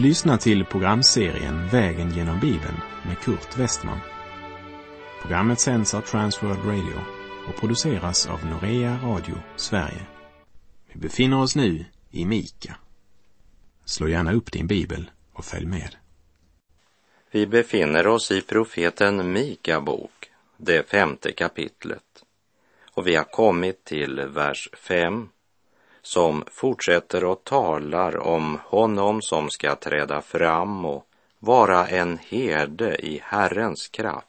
Du lyssnar till programserien Vägen genom Bibeln med Kurt Westman. Programmet sänds av Transworld Radio och produceras av Norea Radio Sverige. Vi befinner oss nu i Mika. Slå gärna upp din bibel och följ med. Vi befinner oss i profeten Mika bok, det femte kapitlet. Och vi har kommit till vers 5 som fortsätter och talar om honom som ska träda fram och vara en herde i Herrens kraft,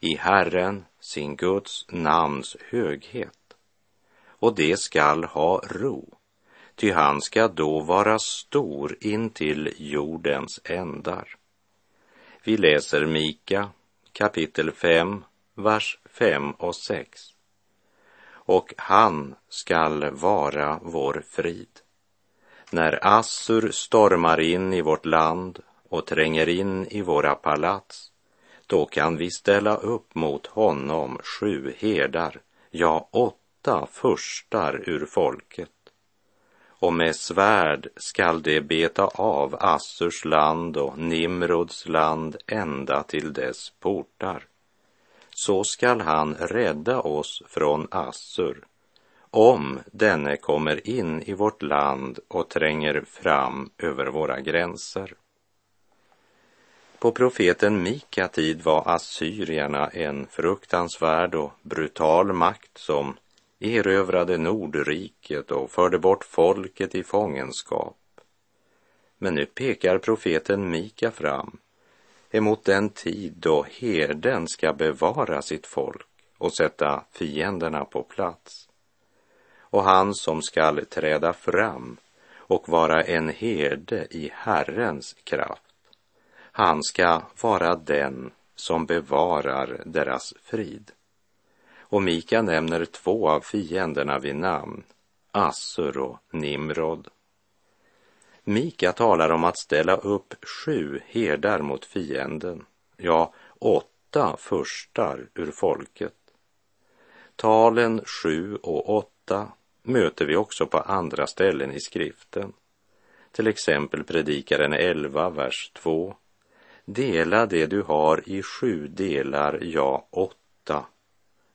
i Herren, sin Guds namns höghet. Och det skall ha ro, ty han ska då vara stor intill jordens ändar. Vi läser Mika kapitel 5, vers 5 och 6 och han skall vara vår frid. När Assur stormar in i vårt land och tränger in i våra palats, då kan vi ställa upp mot honom sju herdar, ja, åtta furstar ur folket. Och med svärd skall de beta av Assurs land och Nimrods land ända till dess portar så skall han rädda oss från Assur om denne kommer in i vårt land och tränger fram över våra gränser. På profeten Mika tid var assyrierna en fruktansvärd och brutal makt som erövrade Nordriket och förde bort folket i fångenskap. Men nu pekar profeten Mika fram emot den tid då herden ska bevara sitt folk och sätta fienderna på plats. Och han som skall träda fram och vara en herde i Herrens kraft, han ska vara den som bevarar deras frid. Och Mika nämner två av fienderna vid namn, Assur och Nimrod. Mika talar om att ställa upp sju herdar mot fienden, ja, åtta förstar ur folket. Talen sju och åtta möter vi också på andra ställen i skriften. Till exempel Predikaren 11, vers 2. Dela det du har i sju delar, ja, åtta,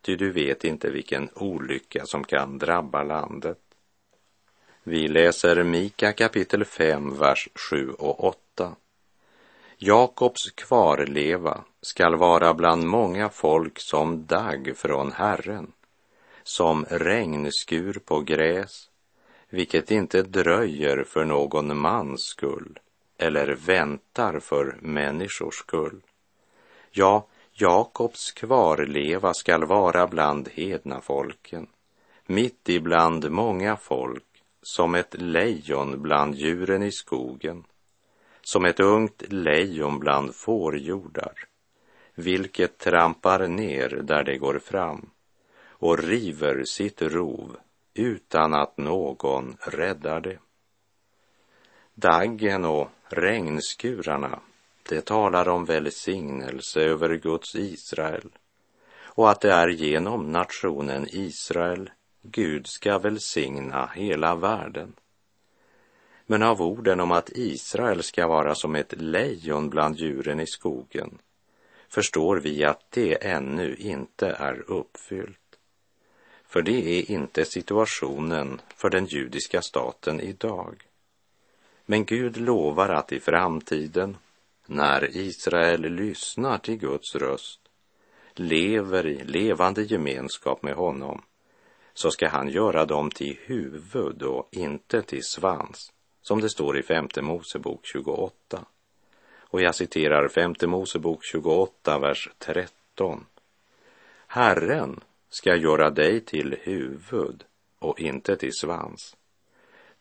ty du vet inte vilken olycka som kan drabba landet. Vi läser Mika kapitel 5, vers 7 och 8. Jakobs kvarleva skall vara bland många folk som dagg från Herren, som regnskur på gräs, vilket inte dröjer för någon mans skull eller väntar för människors skull. Ja, Jakobs kvarleva skall vara bland hedna folken, mitt ibland många folk som ett lejon bland djuren i skogen, som ett ungt lejon bland fårjordar, vilket trampar ner där det går fram och river sitt rov utan att någon räddar det. Daggen och regnskurarna, det talar om välsignelse över Guds Israel och att det är genom nationen Israel Gud ska välsigna hela världen. Men av orden om att Israel ska vara som ett lejon bland djuren i skogen förstår vi att det ännu inte är uppfyllt. För det är inte situationen för den judiska staten idag. Men Gud lovar att i framtiden, när Israel lyssnar till Guds röst, lever i levande gemenskap med honom, så ska han göra dem till huvud och inte till svans, som det står i femte Mosebok 28. Och jag citerar femte Mosebok 28, vers 13. Herren ska göra dig till huvud och inte till svans.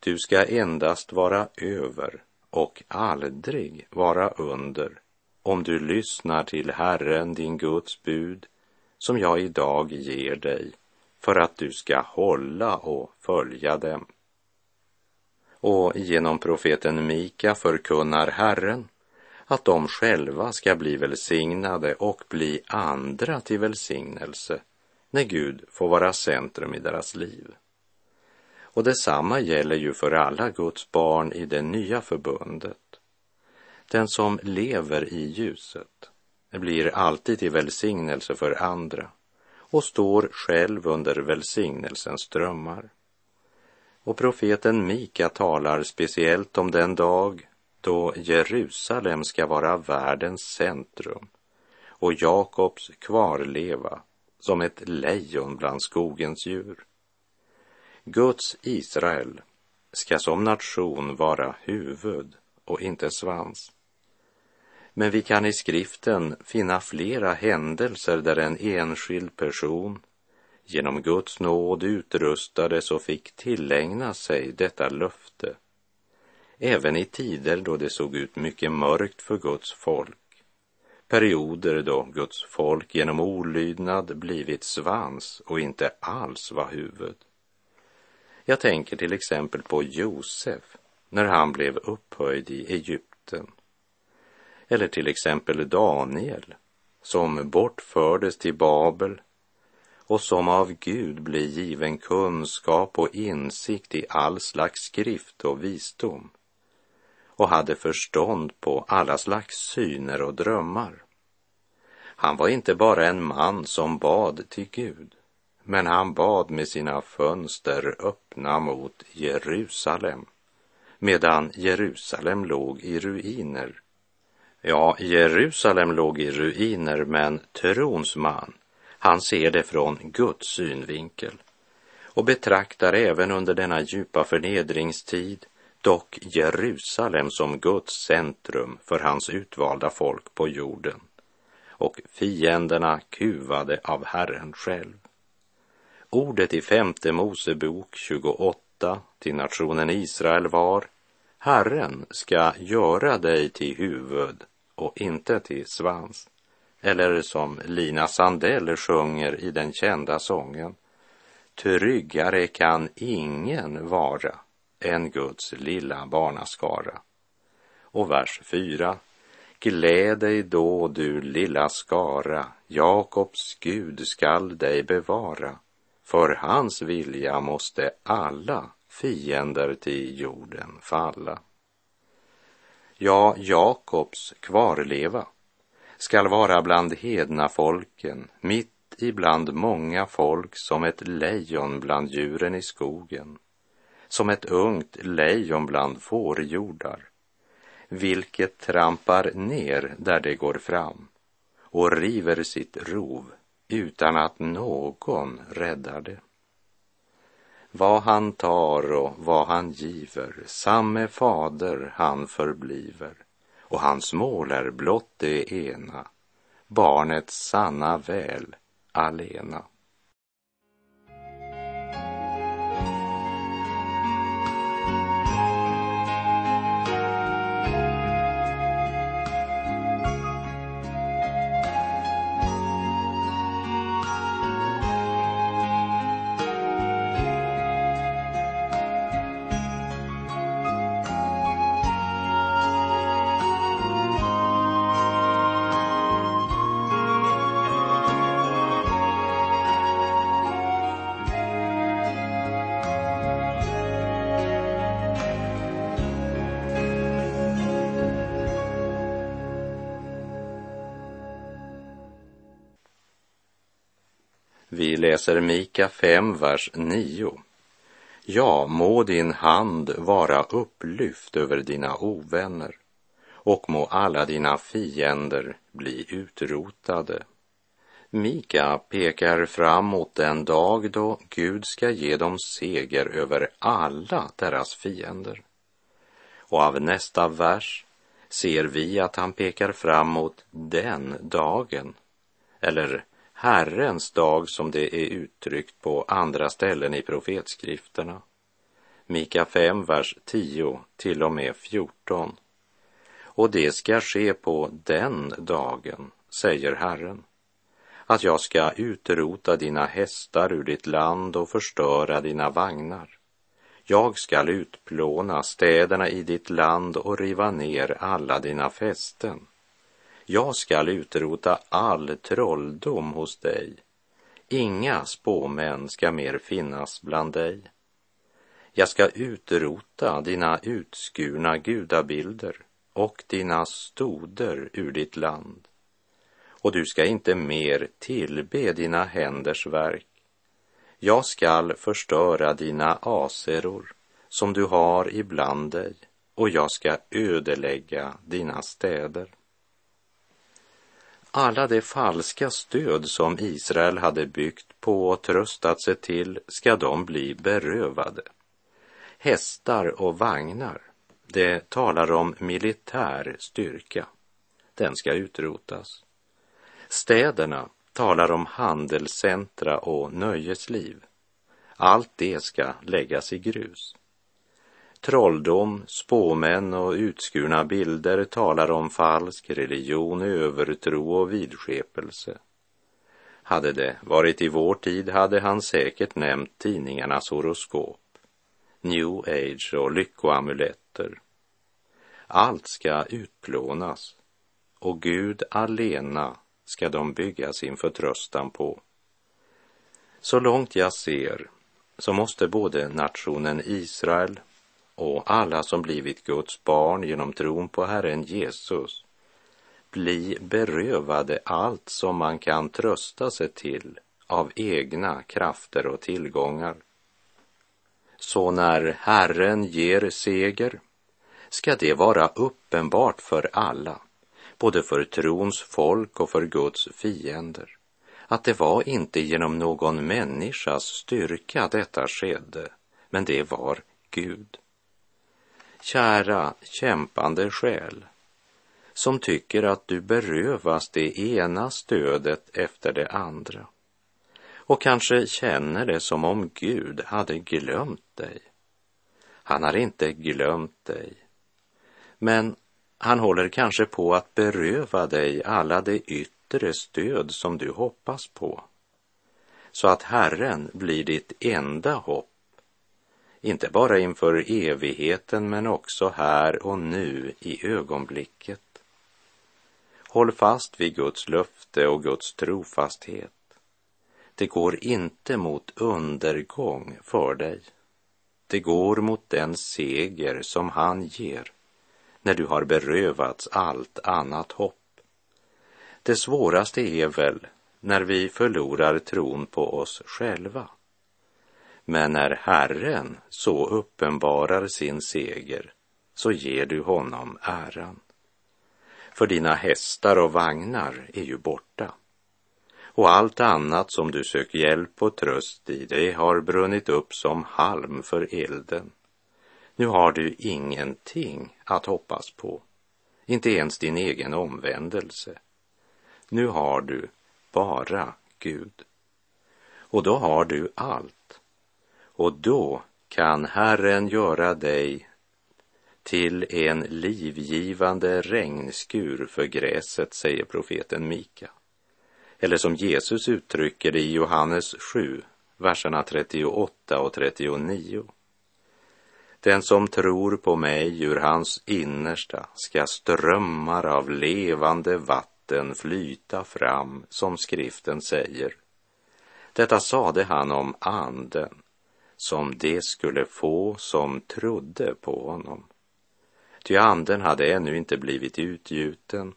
Du ska endast vara över och aldrig vara under om du lyssnar till Herren, din Guds bud, som jag idag ger dig för att du ska hålla och följa dem. Och genom profeten Mika förkunnar Herren att de själva ska bli välsignade och bli andra till välsignelse när Gud får vara centrum i deras liv. Och detsamma gäller ju för alla Guds barn i det nya förbundet. Den som lever i ljuset blir alltid till välsignelse för andra och står själv under välsignelsens strömmar. Och profeten Mika talar speciellt om den dag då Jerusalem ska vara världens centrum och Jakobs kvarleva som ett lejon bland skogens djur. Guds Israel ska som nation vara huvud och inte svans. Men vi kan i skriften finna flera händelser där en enskild person genom Guds nåd utrustades och fick tillägna sig detta löfte. Även i tider då det såg ut mycket mörkt för Guds folk. Perioder då Guds folk genom olydnad blivit svans och inte alls var huvud. Jag tänker till exempel på Josef när han blev upphöjd i Egypten. Eller till exempel Daniel som bortfördes till Babel och som av Gud blir given kunskap och insikt i all slags skrift och visdom och hade förstånd på alla slags syner och drömmar. Han var inte bara en man som bad till Gud, men han bad med sina fönster öppna mot Jerusalem, medan Jerusalem låg i ruiner. Ja, Jerusalem låg i ruiner, men trons man, han ser det från Guds synvinkel och betraktar även under denna djupa förnedringstid dock Jerusalem som Guds centrum för hans utvalda folk på jorden och fienderna kuvade av Herren själv. Ordet i femte Mosebok 28 till nationen Israel var Herren ska göra dig till huvud och inte till svans. Eller som Lina Sandell sjunger i den kända sången Tryggare kan ingen vara än Guds lilla barnaskara. Och vers 4. Gläd dig då, du lilla skara, Jakobs Gud skall dig bevara. För hans vilja måste alla fiender till jorden falla. Ja, Jakobs kvarleva skall vara bland hedna folken, mitt ibland många folk som ett lejon bland djuren i skogen som ett ungt lejon bland fårjordar, vilket trampar ner där det går fram och river sitt rov utan att någon räddar det. Vad han tar och vad han giver, samme fader han förbliver och hans mål är blott det ena, barnets sanna väl alena. Läser Mika 5, vers 9. Ja, må din hand vara upplyft över dina ovänner och må alla dina fiender bli utrotade. Mika pekar fram mot den dag då Gud ska ge dem seger över alla deras fiender. Och av nästa vers ser vi att han pekar fram mot den dagen, eller Herrens dag som det är uttryckt på andra ställen i profetskrifterna. Mika 5, vers 10 till och med 14. Och det ska ske på den dagen, säger Herren, att jag ska utrota dina hästar ur ditt land och förstöra dina vagnar. Jag skall utplåna städerna i ditt land och riva ner alla dina fästen jag skall utrota all trolldom hos dig. Inga spåmän ska mer finnas bland dig. Jag ska utrota dina utskurna gudabilder och dina stoder ur ditt land. Och du ska inte mer tillbe dina händers verk. Jag skall förstöra dina aseror som du har ibland dig och jag ska ödelägga dina städer. Alla de falska stöd som Israel hade byggt på och tröstat sig till ska de bli berövade. Hästar och vagnar, det talar om militär styrka. Den ska utrotas. Städerna talar om handelscentra och nöjesliv. Allt det ska läggas i grus. Trolldom, spåmän och utskurna bilder talar om falsk religion, övertro och vidskepelse. Hade det varit i vår tid hade han säkert nämnt tidningarnas horoskop, new age och lyckoamuletter. Allt ska utplånas och Gud alena ska de bygga sin förtröstan på. Så långt jag ser så måste både nationen Israel och alla som blivit Guds barn genom tron på Herren Jesus bli berövade allt som man kan trösta sig till av egna krafter och tillgångar. Så när Herren ger seger ska det vara uppenbart för alla, både för trons folk och för Guds fiender, att det var inte genom någon människas styrka detta skedde, men det var Gud. Kära kämpande själ, som tycker att du berövas det ena stödet efter det andra och kanske känner det som om Gud hade glömt dig. Han har inte glömt dig, men han håller kanske på att beröva dig alla det yttre stöd som du hoppas på, så att Herren blir ditt enda hopp inte bara inför evigheten men också här och nu i ögonblicket. Håll fast vid Guds löfte och Guds trofasthet. Det går inte mot undergång för dig. Det går mot den seger som han ger när du har berövats allt annat hopp. Det svåraste är väl när vi förlorar tron på oss själva. Men när Herren så uppenbarar sin seger så ger du honom äran. För dina hästar och vagnar är ju borta. Och allt annat som du söker hjälp och tröst i, det har brunnit upp som halm för elden. Nu har du ingenting att hoppas på, inte ens din egen omvändelse. Nu har du bara Gud. Och då har du allt och då kan Herren göra dig till en livgivande regnskur för gräset, säger profeten Mika. Eller som Jesus uttrycker det i Johannes 7, verserna 38 och 39. Den som tror på mig ur hans innersta ska strömmar av levande vatten flyta fram, som skriften säger. Detta sade han om anden som de skulle få som trodde på honom. Ty anden hade ännu inte blivit utgjuten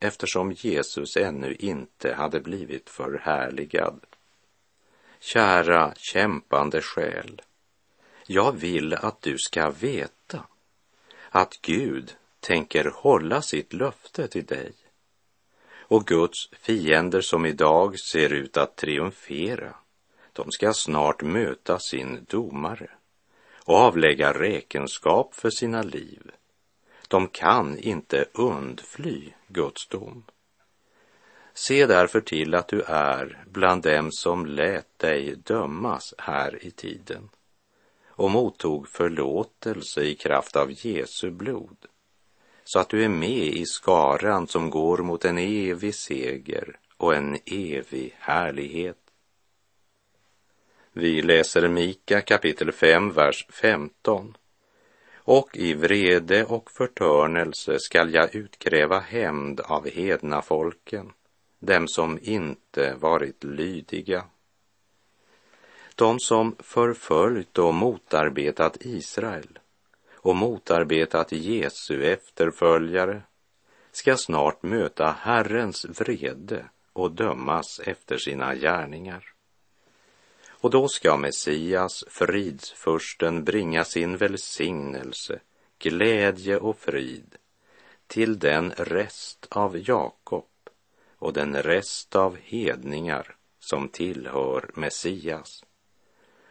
eftersom Jesus ännu inte hade blivit förhärligad. Kära kämpande själ, jag vill att du ska veta att Gud tänker hålla sitt löfte till dig. Och Guds fiender som idag ser ut att triumfera de ska snart möta sin domare och avlägga räkenskap för sina liv. De kan inte undfly Guds dom. Se därför till att du är bland dem som lät dig dömas här i tiden och mottog förlåtelse i kraft av Jesu blod, så att du är med i skaran som går mot en evig seger och en evig härlighet. Vi läser Mika kapitel 5, vers 15. Och i vrede och förtörnelse skall jag utkräva hämnd av hedna folken, dem som inte varit lydiga. De som förföljt och motarbetat Israel och motarbetat Jesu efterföljare ska snart möta Herrens vrede och dömas efter sina gärningar. Och då ska Messias, fridsfursten, bringa sin välsignelse, glädje och frid till den rest av Jakob och den rest av hedningar som tillhör Messias.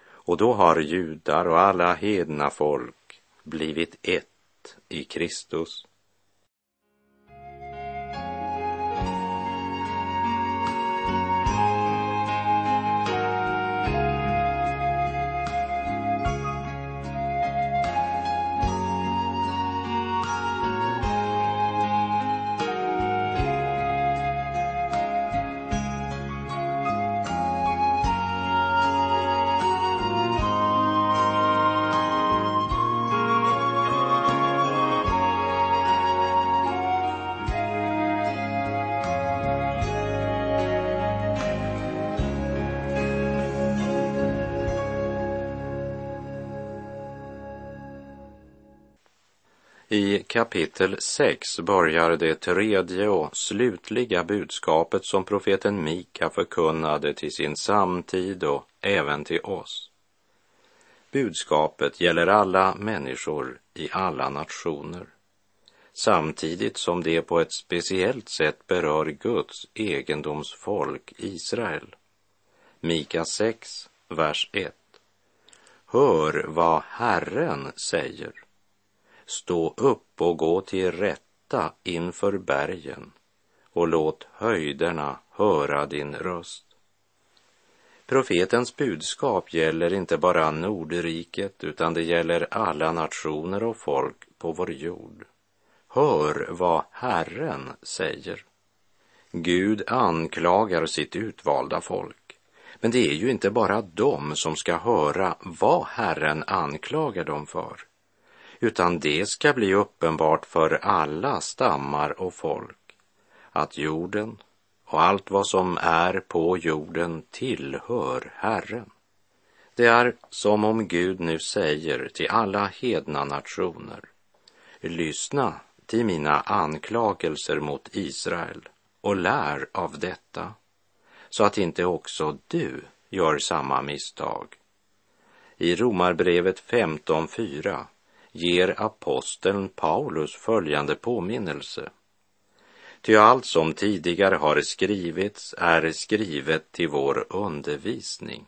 Och då har judar och alla hedna folk blivit ett i Kristus. I kapitel 6 börjar det tredje och slutliga budskapet som profeten Mika förkunnade till sin samtid och även till oss. Budskapet gäller alla människor i alla nationer, samtidigt som det på ett speciellt sätt berör Guds egendomsfolk Israel. Mika 6, vers 1. Hör vad Herren säger Stå upp och gå till rätta inför bergen och låt höjderna höra din röst. Profetens budskap gäller inte bara Nordriket utan det gäller alla nationer och folk på vår jord. Hör vad Herren säger. Gud anklagar sitt utvalda folk. Men det är ju inte bara de som ska höra vad Herren anklagar dem för utan det ska bli uppenbart för alla stammar och folk att jorden och allt vad som är på jorden tillhör Herren. Det är som om Gud nu säger till alla hedna nationer, lyssna till mina anklagelser mot Israel och lär av detta, så att inte också du gör samma misstag. I Romarbrevet 15.4 ger aposteln Paulus följande påminnelse. Ty allt som tidigare har skrivits är skrivet till vår undervisning,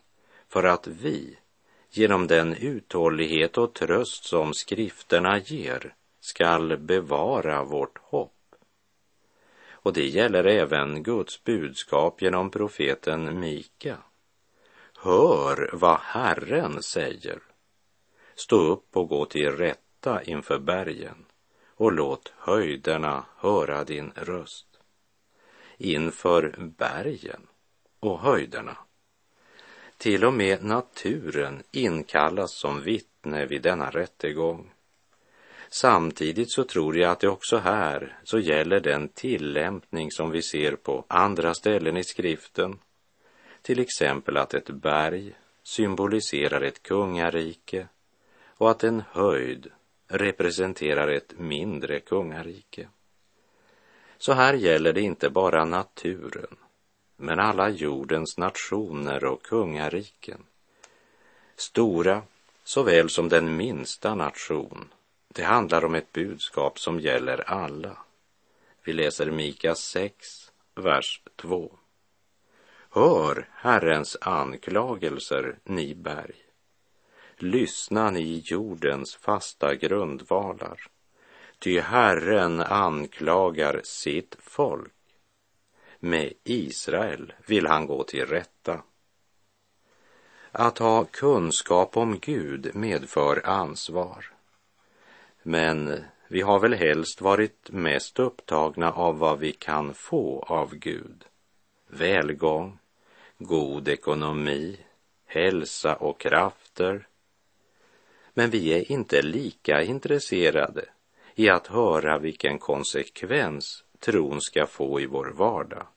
för att vi, genom den uthållighet och tröst som skrifterna ger, skall bevara vårt hopp. Och det gäller även Guds budskap genom profeten Mika. Hör vad Herren säger. Stå upp och gå till rätta inför bergen och låt höjderna höra din röst. Inför bergen och höjderna. Till och med naturen inkallas som vittne vid denna rättegång. Samtidigt så tror jag att det också här så gäller den tillämpning som vi ser på andra ställen i skriften. Till exempel att ett berg symboliserar ett kungarike och att en höjd representerar ett mindre kungarike. Så här gäller det inte bara naturen, men alla jordens nationer och kungariken. Stora såväl som den minsta nation. Det handlar om ett budskap som gäller alla. Vi läser Mika 6, vers 2. Hör Herrens anklagelser, ni berg lyssna ni jordens fasta grundvalar. Ty Herren anklagar sitt folk. Med Israel vill han gå till rätta. Att ha kunskap om Gud medför ansvar. Men vi har väl helst varit mest upptagna av vad vi kan få av Gud. Välgång, god ekonomi, hälsa och krafter, men vi är inte lika intresserade i att höra vilken konsekvens tron ska få i vår vardag.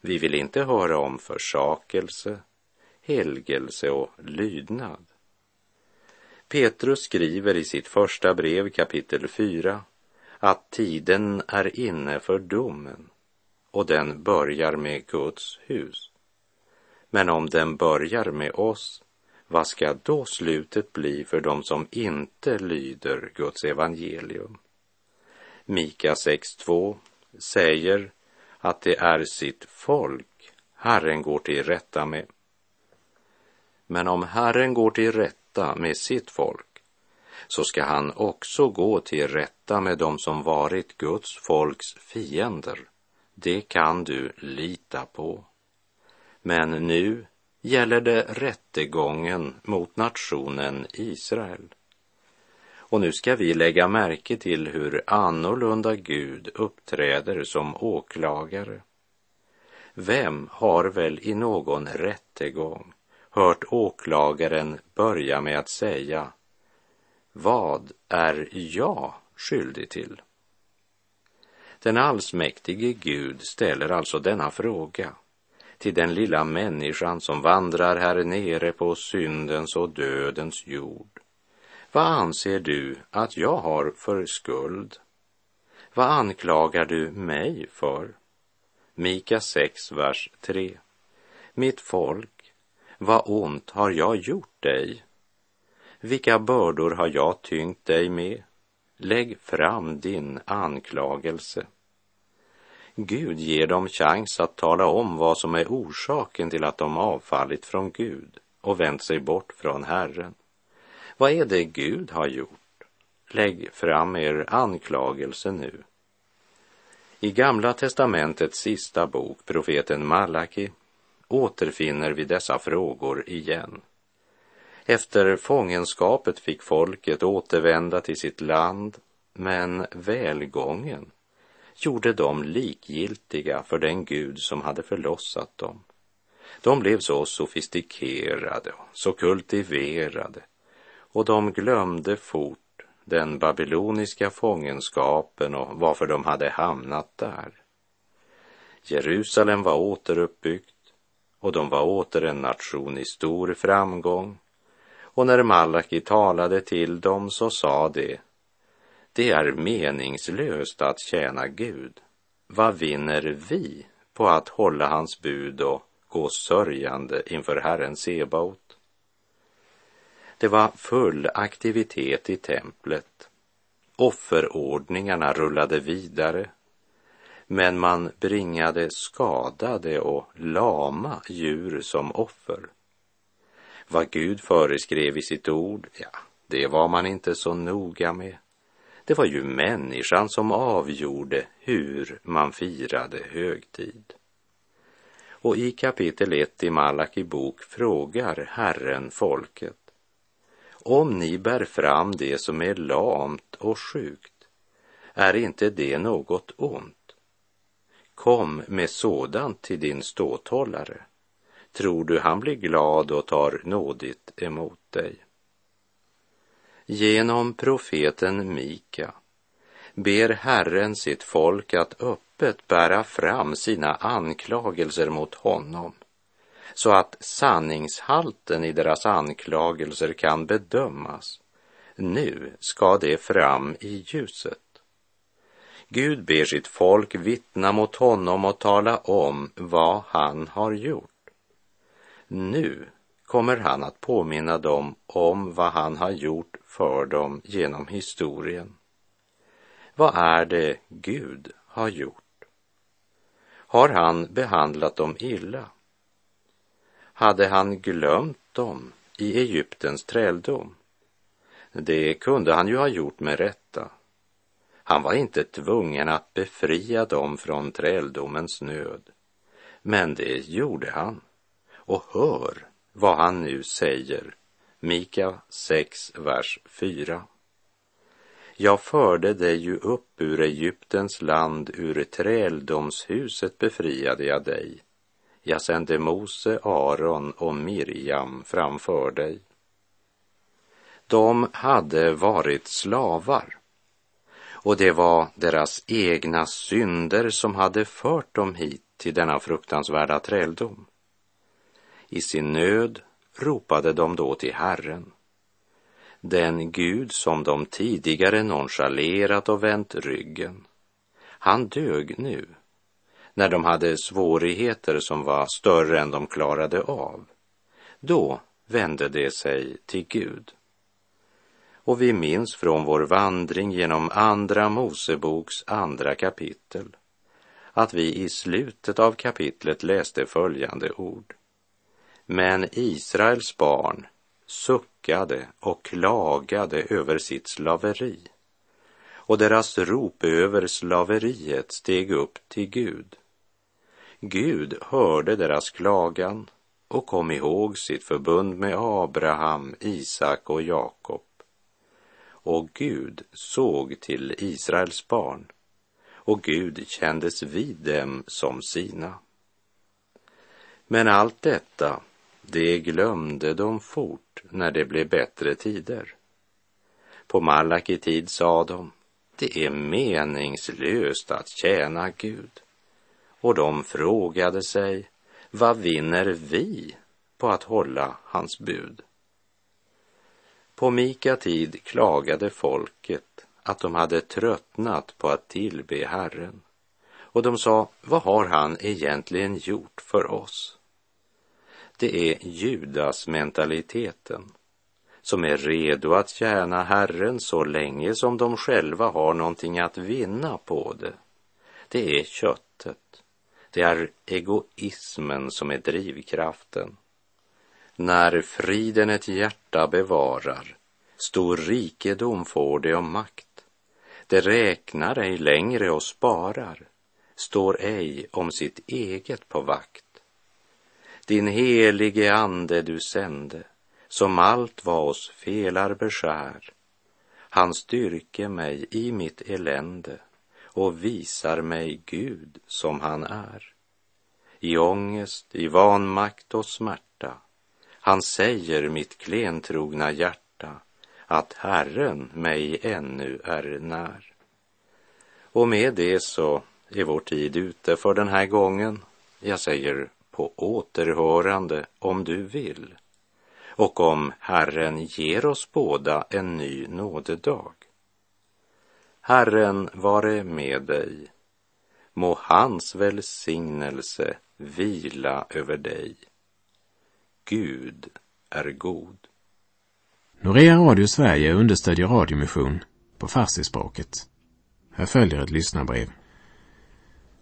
Vi vill inte höra om försakelse, helgelse och lydnad. Petrus skriver i sitt första brev kapitel 4 att tiden är inne för domen och den börjar med Guds hus. Men om den börjar med oss, vad ska då slutet bli för dem som inte lyder Guds evangelium? Mika 6.2 säger att det är sitt folk Herren går till rätta med. Men om Herren går till rätta med sitt folk så ska han också gå till rätta med dem som varit Guds folks fiender. Det kan du lita på. Men nu gäller det rättegången mot nationen Israel. Och nu ska vi lägga märke till hur annorlunda Gud uppträder som åklagare. Vem har väl i någon rättegång hört åklagaren börja med att säga Vad är jag skyldig till? Den allsmäktige Gud ställer alltså denna fråga till den lilla människan som vandrar här nere på syndens och dödens jord. Vad anser du att jag har för skuld? Vad anklagar du mig för? Mika 6, vers 3. Mitt folk, vad ont har jag gjort dig? Vilka bördor har jag tyngt dig med? Lägg fram din anklagelse. Gud ger dem chans att tala om vad som är orsaken till att de avfallit från Gud och vänt sig bort från Herren. Vad är det Gud har gjort? Lägg fram er anklagelse nu. I Gamla testamentets sista bok, profeten Malaki, återfinner vi dessa frågor igen. Efter fångenskapet fick folket återvända till sitt land, men välgången gjorde dem likgiltiga för den Gud som hade förlossat dem. De blev så sofistikerade och så kultiverade och de glömde fort den babyloniska fångenskapen och varför de hade hamnat där. Jerusalem var återuppbyggt och de var åter en nation i stor framgång. Och när Malaki talade till dem så sa de det är meningslöst att tjäna Gud. Vad vinner vi på att hålla hans bud och gå sörjande inför Herren Sebaot? Det var full aktivitet i templet. Offerordningarna rullade vidare. Men man bringade skadade och lama djur som offer. Vad Gud föreskrev i sitt ord, ja, det var man inte så noga med. Det var ju människan som avgjorde hur man firade högtid. Och i kapitel 1 i Malaki bok frågar Herren folket om ni bär fram det som är lamt och sjukt, är inte det något ont? Kom med sådant till din ståthållare. Tror du han blir glad och tar nådigt emot dig? Genom profeten Mika ber Herren sitt folk att öppet bära fram sina anklagelser mot honom så att sanningshalten i deras anklagelser kan bedömas. Nu ska det fram i ljuset. Gud ber sitt folk vittna mot honom och tala om vad han har gjort. Nu kommer han att påminna dem om vad han har gjort för dem genom historien. Vad är det Gud har gjort? Har han behandlat dem illa? Hade han glömt dem i Egyptens träldom? Det kunde han ju ha gjort med rätta. Han var inte tvungen att befria dem från träldomens nöd. Men det gjorde han. Och hör vad han nu säger. Mika 6, vers 4. Jag förde dig ju upp ur Egyptens land, ur träldomshuset befriade jag dig. Jag sände Mose, Aron och Miriam framför dig. De hade varit slavar och det var deras egna synder som hade fört dem hit till denna fruktansvärda träldom. I sin nöd ropade de då till Herren. Den Gud som de tidigare nonchalerat och vänt ryggen. Han dög nu när de hade svårigheter som var större än de klarade av. Då vände de sig till Gud. Och vi minns från vår vandring genom Andra Moseboks andra kapitel att vi i slutet av kapitlet läste följande ord. Men Israels barn suckade och klagade över sitt slaveri och deras rop över slaveriet steg upp till Gud. Gud hörde deras klagan och kom ihåg sitt förbund med Abraham, Isak och Jakob. Och Gud såg till Israels barn och Gud kändes vid dem som sina. Men allt detta, det glömde de fort när det blev bättre tider. På Malaki tid sa de, det är meningslöst att tjäna Gud. Och de frågade sig, vad vinner vi på att hålla hans bud? På Mika tid klagade folket att de hade tröttnat på att tillbe Herren. Och de sa, vad har han egentligen gjort för oss? Det är Judas mentaliteten som är redo att tjäna Herren så länge som de själva har någonting att vinna på det. Det är köttet. Det är egoismen som är drivkraften. När friden ett hjärta bevarar, stor rikedom får det om makt. Det räknar ej längre och sparar, står ej om sitt eget på vakt. Din helige ande du sände, som allt vad oss felar beskär. Han styrke mig i mitt elände och visar mig Gud som han är. I ångest, i vanmakt och smärta, han säger mitt klentrogna hjärta att Herren mig ännu är när. Och med det så är vår tid ute för den här gången. Jag säger på återhörande om du vill och om Herren ger oss båda en ny nådedag. Herren vare med dig. Må hans välsignelse vila över dig. Gud är god. Norea Radio Sverige understödjer radiomission på farsispråket. Här följer ett lyssnarbrev.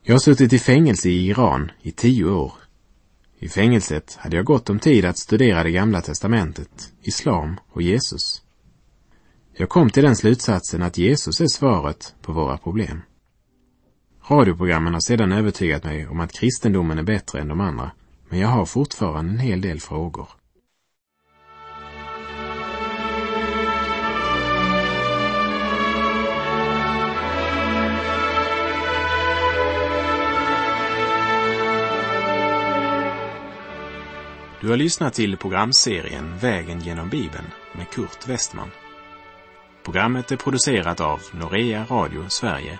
Jag har suttit i fängelse i Iran i tio år. I fängelset hade jag gott om tid att studera det gamla testamentet, islam och Jesus. Jag kom till den slutsatsen att Jesus är svaret på våra problem. Radioprogrammen har sedan övertygat mig om att kristendomen är bättre än de andra, men jag har fortfarande en hel del frågor. Du har lyssnat till programserien Vägen genom Bibeln med Kurt Westman. Programmet är producerat av Norea Radio Sverige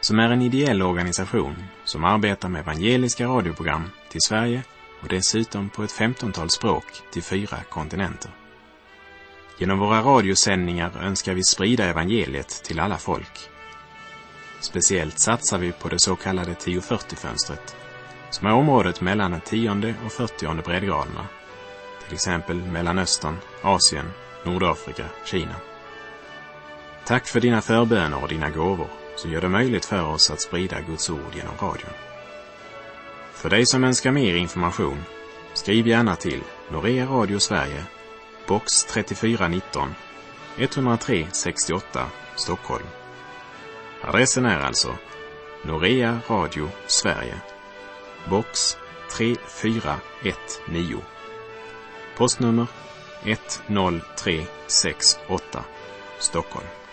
som är en ideell organisation som arbetar med evangeliska radioprogram till Sverige och dessutom på ett femtontal språk till fyra kontinenter. Genom våra radiosändningar önskar vi sprida evangeliet till alla folk. Speciellt satsar vi på det så kallade 1040-fönstret som är området mellan den tionde och fyrtionde breddgraderna, till exempel Mellanöstern, Asien, Nordafrika, Kina. Tack för dina förböner och dina gåvor som gör det möjligt för oss att sprida Guds ord genom radion. För dig som önskar mer information, skriv gärna till Norea Radio Sverige, box 3419, 103 68, Stockholm. Adressen är alltså Norea Radio Sverige, box 3419. Postnummer 10368, Stockholm.